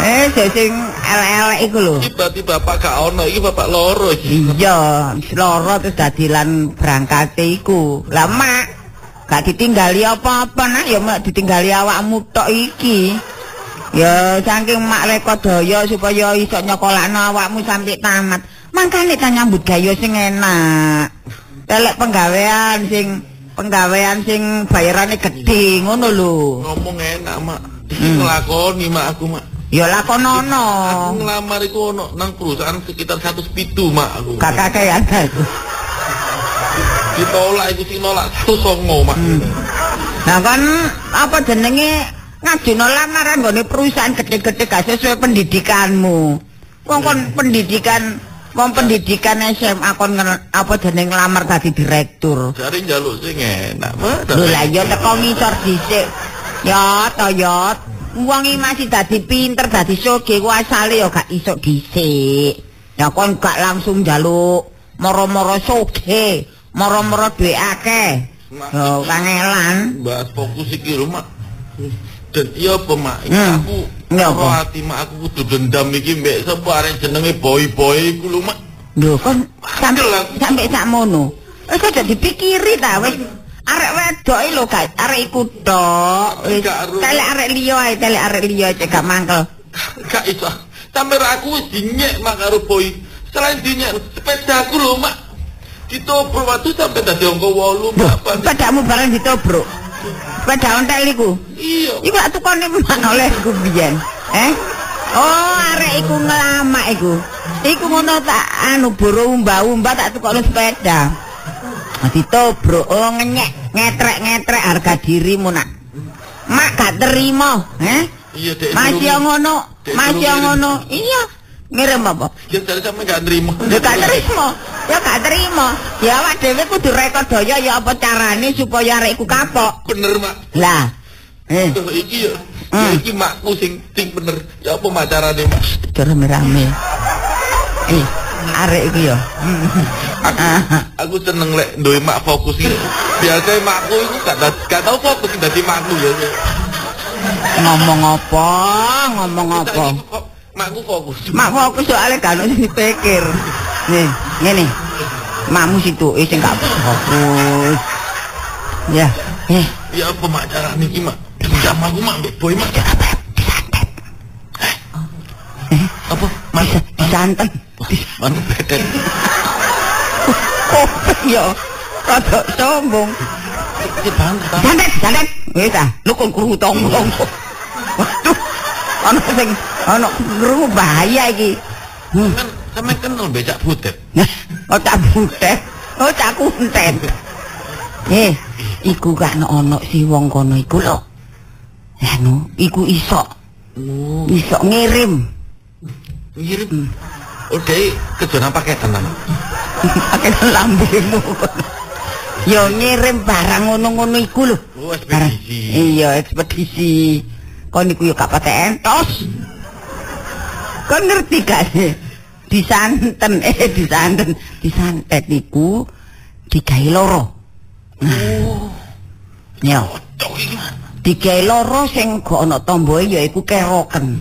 Eh, sing elek-elek iku lho. Iki berarti bapak gak ono, iki bapak loro. Iya, loro terus dadilan berangkate iku. Lah gak ditinggali apa-apa nak ya mak ditinggali awakmu tok iki. Ya saking mak reko daya supaya iso nyokolakno awakmu sampai tamat. Mangkane tak nyambut gayo sing enak. Telek penggawean sing penggawean sing bayarane gede ngono lho. Ngomong enak, Mak. Iki nglakoni, Mak, aku, Mak. Ya lakonono. Aku ngelamar iku ono nang perusahaan sekitar 107, Mak, aku. Gak kakean aku. Ditolak iku sing nolak 109, Mak. Nah kan apa jenenge ngajuno lamaran nggone perusahaan gede-gede gak sesuai pendidikanmu. Wong kon pendidikan wong pendidikan SMA kon apa jenenge ngelamar dadi direktur. Jare njaluk sing enak. Lho lah ya teko ngisor dhisik. Ya to ya. Wong iki masih dadi pinter dadi soge ku asale ya gak iso dhisik. Ya kon gak langsung njaluk moro-moro soge, moro-moro duwe akeh. Yo kangelan. Bahas fokus iki lho, Mak. Dan iya apa, Mak? Hmm. aku apa? hati mak aku kudu dendam iki mbek sapa arek jenenge boy-boy iku lho, Mak. Lho kon sampe sampe sakmono. Wis aja dipikiri ta wis. Arek wedok iki lho gak arek iku tok. Telek arek liya ae, telek arek liya cek gak mangkel. Gak iso. Sampe aku wis dinyek mak karo boy. Selain dinyek sepedaku lho, Mak. Ditobrok waktu sampai tadi angka 8 berapa? Sepedamu bareng ditobrok. Sepeda ontel iku. Iya. Iku lak tukone pisan oleh iku biyen. Eh? Oh, arek iku ngelamak iku. Iku ngono tak anu buru umba-umba tak tukokno sepeda. Ditobrok, oh ngenyek, ngetrek-ngetrek harga dirimu nak. Mak gak terima, eh? Iya, Dek. Masih ngono, masih ngono. Iya. Ngirim apa? Ya dari sampe gak nerima. Ya gak terima. Ya gak terima. Ya awak dhewe kudu rekod daya ya apa carane supaya arek iku kapok. Bener, Mak. Lah. Eh, Tuh, iki ya. Hmm. Ya, iki makku sing sing bener. Ya apa mak carane, Mak? cara rame. Eh, arek iku ya. Aku, aku seneng lek duwe mak fokus iki. Biasanya makku iku gak gak tau fokus dadi makku ya. Ngomong apa? Ngomong apa? Kok Makku fokus. Mak fokus soalnya gak ono sing dipikir. Nih, ngene. Makmu situ eh sing gak fokus. Ya, eh, Ya apa mak carane iki, Mak? Jam aku mak mbek boy mak. Eh, apa? Mak bisa disanten. Manu beten. Kopeng ya. Rada sombong. Santet, santet. Wis ah, lu kon krungu tombong. Waduh. Ono sing ono krungu bahaya iki. Hmm. Kan sampe kenal becak butet. Nah, otak butet, otak kuntet. Eh, iku gak ono si wong kono iku lho. Anu, iku iso, Oh, iso ngirim. ngirim. Oke, kejualan paketan nama. Pakai lambemu. Yo ngirim barang ngono-ngono iku lho. Oh, ekspedisi. Iya, ekspedisi. Kon iku yo gak patek entos. Kon ngerti gak sih? Disanten, eh disanten, disantet iku digawe loro. Oh, Yo, iki. digawe loro sing gak ana tomboe ya iku keroken.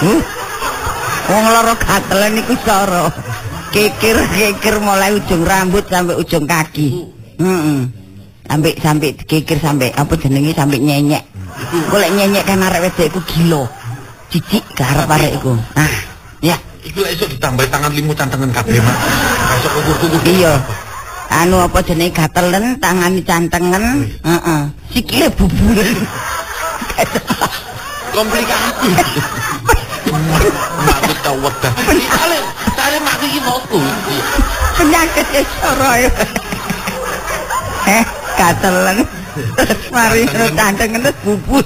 Huh? Wong loro katelen iku cara. Kikir-kikir mulai ujung rambut sampai ujung kaki. Heeh. Sampai sampai kikir sampai apa jenenge sampai nyenyek. Golek nyenyek kan arek wedok iku gila. Jijik garep arek iku. Nah, ya. Iku lek iso ditambah tangan limu cantengan kabeh, Mak. Besok kukur-kukur. Iya. Anu apa jenenge gatelen, tangani cantengen, heeh. Sikile bubulen. komplikasi. Makku tau wedah. Sale, sale makku iki fokus. Penyakit ya. Eh, gatelen. Terus mari cantengen terus bubul.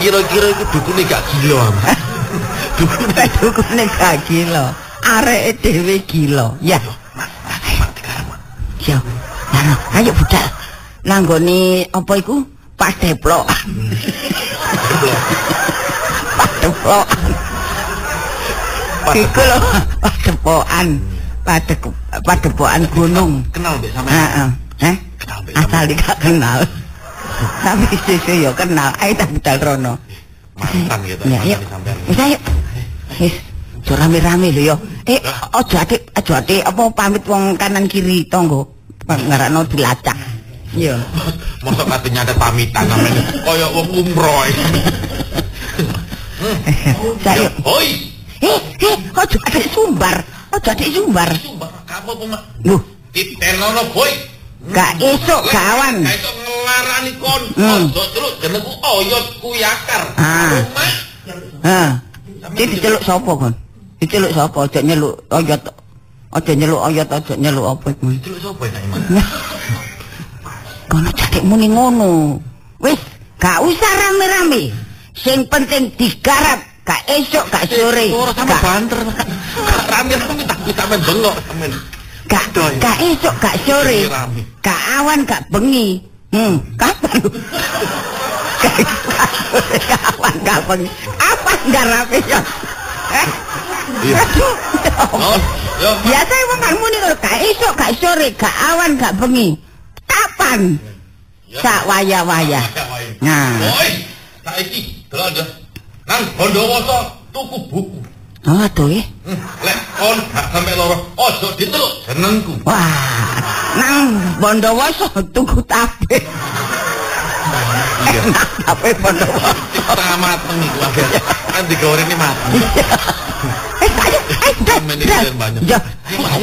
Kira-kira iku dukune gak gila, Mak. Dukune Dukune gak gila. Areke dhewe gila. Ya. Mak dikarep, Mak. Yo. Nah, ayo budal. Nanggone apa iku? Pas deplok. Pas deplok. Iku lho, padepokan. Padek padepokan gunung. Kenal mbek sampean. Heeh. Heh? Asal gak kenal. Tapi sisi yo kenal. Ayo tak budal rono. mantan gitu. Ya, yuk. mantan sampean. Wis ayo. Wis. Aja rame-rame lho yo. Eh, aja atik, aja atik apa pamit wong kanan kiri tonggo. Ngarakno dilacak. Iya. Mosok kate nyatet pamitan namanya. Kaya wong umroh. Saya. Hoi. Eh, eh, aja atik sumbar. Aja atik sumbar. Sumpah, kapo apa, Mak? Loh, Titenono, boy. gak esok kawan. Gak iso ngelarani kon. Hmm. Ojo celuk jenengku oyot kuyakar. Ah. Hah. Iki diceluk sapa, Kon? Diceluk sapa? Aja nyeluk oyot. Aja nyeluk oyot, aja nyeluk apa iku. Celuk sapa ya, Iman? Kono jadek muni ngono. Wis, gak usah rame-rame. Sing penting digarap, gak esok, gak sore. Ora sama Gak- banter. Gak rame rame tak bisa men bengok. Gak, Doy. gak esok, gak sore. Gak awan, gak bengi. Hmm, kapan lu? Gak gak sore, gak awan, gak bengi. Apa garape ya? Eh? Iya. Biasa wong kan muni ngono, gak esok, gak sore, gak awan, gak bengi. Kapan? Sak waya-waya. Nah. Boy, saiki delok aja. Nang Bondowoso tuku buku. Oh, aduh eh. Hmm, Lek kon gak sampe loro, ojo diteluk jenengku. Wah, nang Bondowoso tuku tape. Iya. Tape Bondowoso. Setengah mateng iku akhirnya. Kan digoreng ini mati. Eh, ayo, iki kalian banyak. Ya. Mas,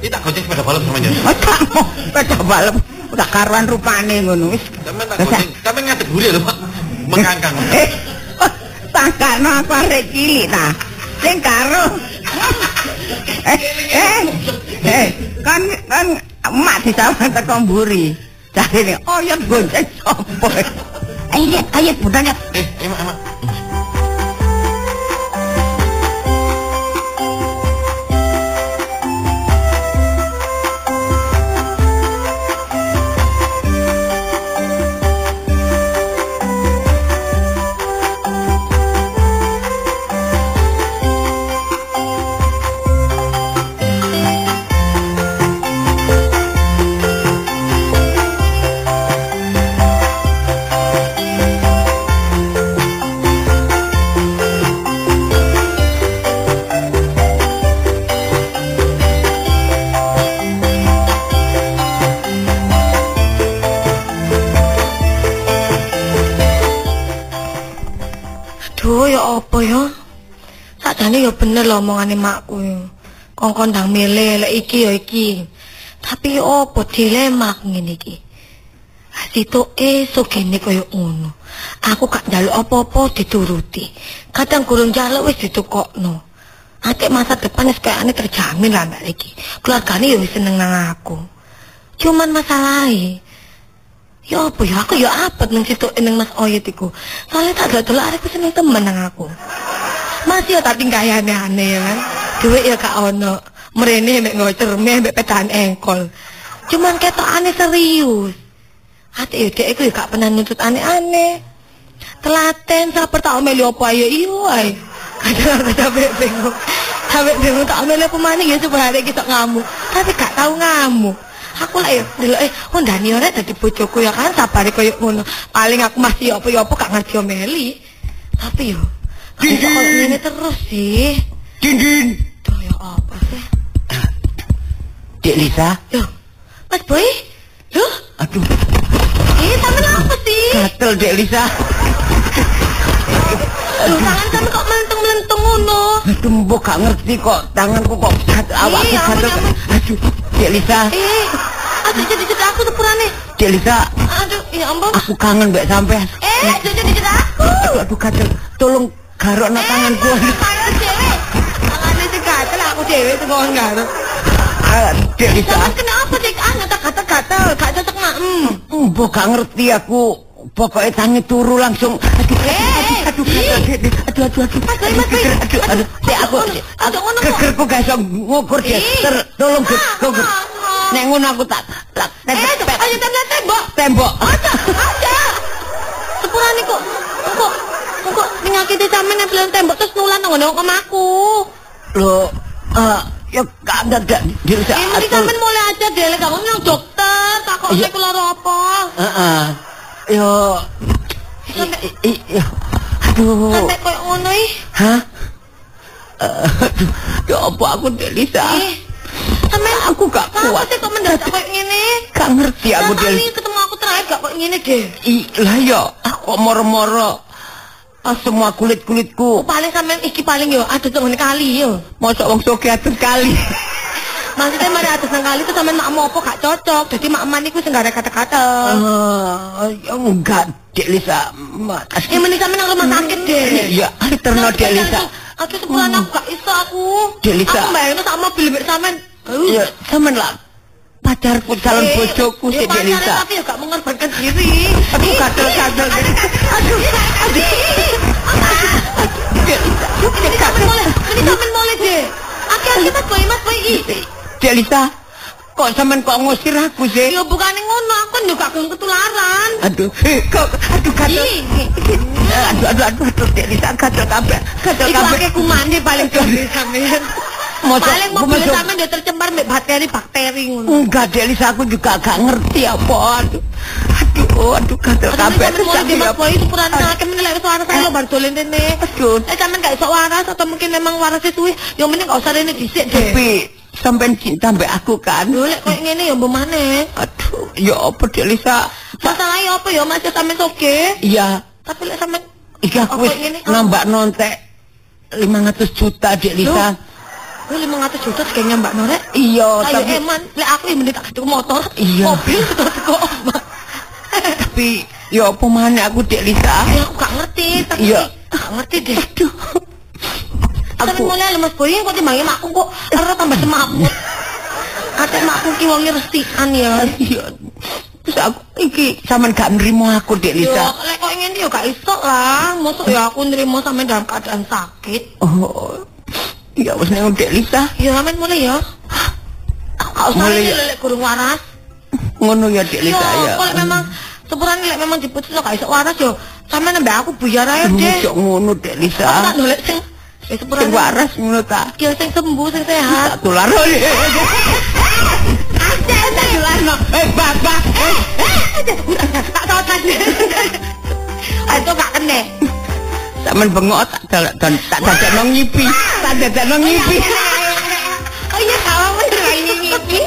iki tak goceng sepeda balap sampean ya. Oh, kamu sepeda balap udah karuan rupane ngono wis. Sampean tak goceng. Sampean ngadeg buri lho, Pak. Mengkangkang. Eh, tangkano aku arek cilik ta. Sing karo. Eh, eh, eh, kan kan emak disawang teko mburi. Jarine, oh ya gonceng sapa? Ayo, ayo budalnya. Eh, emak emak. Bener lho omongane makku. Kongkon ndang milih lek iki ya iki. Tapi apa dilema ngene iki? Situ esuk gene kaya ngono. Aku gak njaluk apa-apa dituruti. Kadang gurung njaluk wis ditukokno. Ate masa depan wis kayakane terjamin lah mbak iki. Keluargane ya wis seneng nang aku. Cuman masalahnya Ya apa ya aku ya apet nang situ nang Mas Oyet iku. Soalnya tak delok arek seneng temen nang aku. Masih ya tak tingkahane aneh ya kan. Duit ya gak ono. Mrene mek nggo cerme mek pecahan engkol. Cuman ketokane serius. Hati ya dek iku ya gak pernah nuntut aneh-aneh. Telaten sabar tak omeli apa ayo iyo ae. Kadang aku sampe bingung. Sampe bingung tak omeli apa maneh ya supaya sok ngamuk. Tapi gak tau ngamuk. Aku lah ya delok eh oh Dani ora dadi bojoku ya kan sabare koyo ngono. Paling aku masih apa ya apa gak ngerti omeli. Tapi yo kok koyo ngene terus sih. Dindin. Duh ya apa sih? Dek Lisa. Loh, Mas Boy? Loh, Aduh, eh sampe apa sih? gatel Dek Lisa. Loh, tangan sampe kok melenteng-melenteng ngono. Aduh, mbok gak ngerti kok tanganku kok gatel, awakku Iya, ampun, gatel. Aduh, Dek Lisa. Eh, aduh jadi jadi aku sepurane. Dek Lisa, Aduh, ya ampun. aku kangen mbek sampean. Eh, jadi jadi aku. Aduh, aduh gatel. Tolong garokno tanganku. Eh, tangan cewek. Tangannya sih gatel aku cewek sing kon garo. Ah, Dek Lisa. Sampe kenapa sih? Ah, ngata gatel-gatel, gak cocok nak. Hmm. Mbok gak ngerti aku. Pokoknya tangi turu langsung. Aduh, Eh, aduh, Dek, Dek. aduh, aduh, aduh. Mas Mas Aduh, aduh, Dek aku. Aduh, aduh, ngono kok. Gegerku gak iso ngukur Dek. Ter, tolong Dek, Ah, ah, ah. Nek ngono aku tak tak Eh, tembak ayo tembak tembok. tembok. Aja, aja. Sepurane kok kok kok nyakiti sampean nempel tembok terus nulan ngono kok aku. Loh, eh, ya gak ada gak diri Eh, mesti saya. sampean mulai aja deh, lek kamu nang dokter, takut Iya. keluar apa. Heeh. Yo. Sampai- i- i- i- Aduh. Sampai koyo ngono ih. Hah? Eh, Aduh, ya apa aku Delisa? Eh, sampean Aku gak kuat. sih kok mendadak koyo ngene? Gak ngerti aku Delisa. kali ketemu aku terakhir gak koyo ngene deh. Ih, lah ya, aku moro-moro. Ah, semua kulit-kulitku. Paling sampean iki paling yo aduh ngene kali yo. Mosok wong soge atus kali. Maksudnya mari atus nang kali itu sampean mak mau apa gak cocok. Jadi mak man iku sing ada kata-kata. Ah, ya enggak, Dek Lisa. Makasih. Eh mending sampean nang rumah sakit deh. Ya, terno Dek Lisa. Aku sebulan aku gak iso aku. Dek Lisa. Aku bayangin sama mobil mbek sampean. Ya, sampean lah. Pacarku calon bojoku sih Dek Lisa. Tapi ya gak mengorbankan diri. Aduh, gatel-gatel. Aduh, aduh. Dek. Ini sampean boleh, ini sampean boleh deh. Aki-aki mas boy, mas boy. Ih, Dek Lisa, kok sampean kok ngusir aku sih? Ya bukannya ngono, aku kan juga belum ketularan. Aduh, eh, kok aduh gatel. Ih, Aduh, aduh, aduh, aduh, Dek Lisa gatel kabeh. Gatel Iku akeh kumane paling gede sampean. Paling mobil sampean dia tercemar mbek bakteri-bakteri ngono. Enggak, Dek Lisa, aku juga gak ngerti apa. Aduh, aduh, aduh, gatel Aduh, kabeh. mulai di Mas Boy itu purane akeh menilai suara saya lo baru dolen rene. Aduh, Eh sampean gak iso waras atau mungkin memang warasnya suwi, ya mending gak usah rene dhisik deh. tapi sampean cinta mbek aku kan? Lho lek koyo ngene ya mbok maneh. Aduh, ya apa Dek Lisa? Masalahnya apa ya Mas ya sampean soge? Iya, Tapi lek sampean iki aku wis ini? nambah nontek 500 juta Dek Lisa. Kuwi 500 juta segengnya Mbak Norek. Iya, tapi eman, lek aku yang tak tuku motor. Iya. Mobil teko Mbak. tapi ya apa maneh aku Dek Lisa. Ya aku gak ngerti, tapi Iya. gak ngerti deh. Aduh. Aku mulai lemes boy kok timbangnya makku kok ero tambah semaput. Ate makku ki wonge restikan ya. Iya. Terus aku iki sampean gak nrimo aku Dek Yo, Lisa. lek kok ingin yo gak iso lah. Mosok ya aku nrimo sampe dalam keadaan sakit. Oh. Ya wis nek Dek Lisa. Ya sampean mulai ya. Usah Mulai ya. lek kurung waras. Ngono ya Dek Yo, Lisa ya. kalau memang sepurane lek memang diputus gak iso waras yo. Sampean nambah aku buyar ae deh. Cok ngono Dek Lisa. tak dolek sing wis Sing sepurane. waras ngono ta. Ya sing sembuh sing sehat. Tak tular. Tak tularno. Eh, bak bak. tak tahu tadi. Itu gak tak men bengok tak tak tak tak tak tak ngipi. Tak tak tak ngipi. Oh iya tak apa ngipi.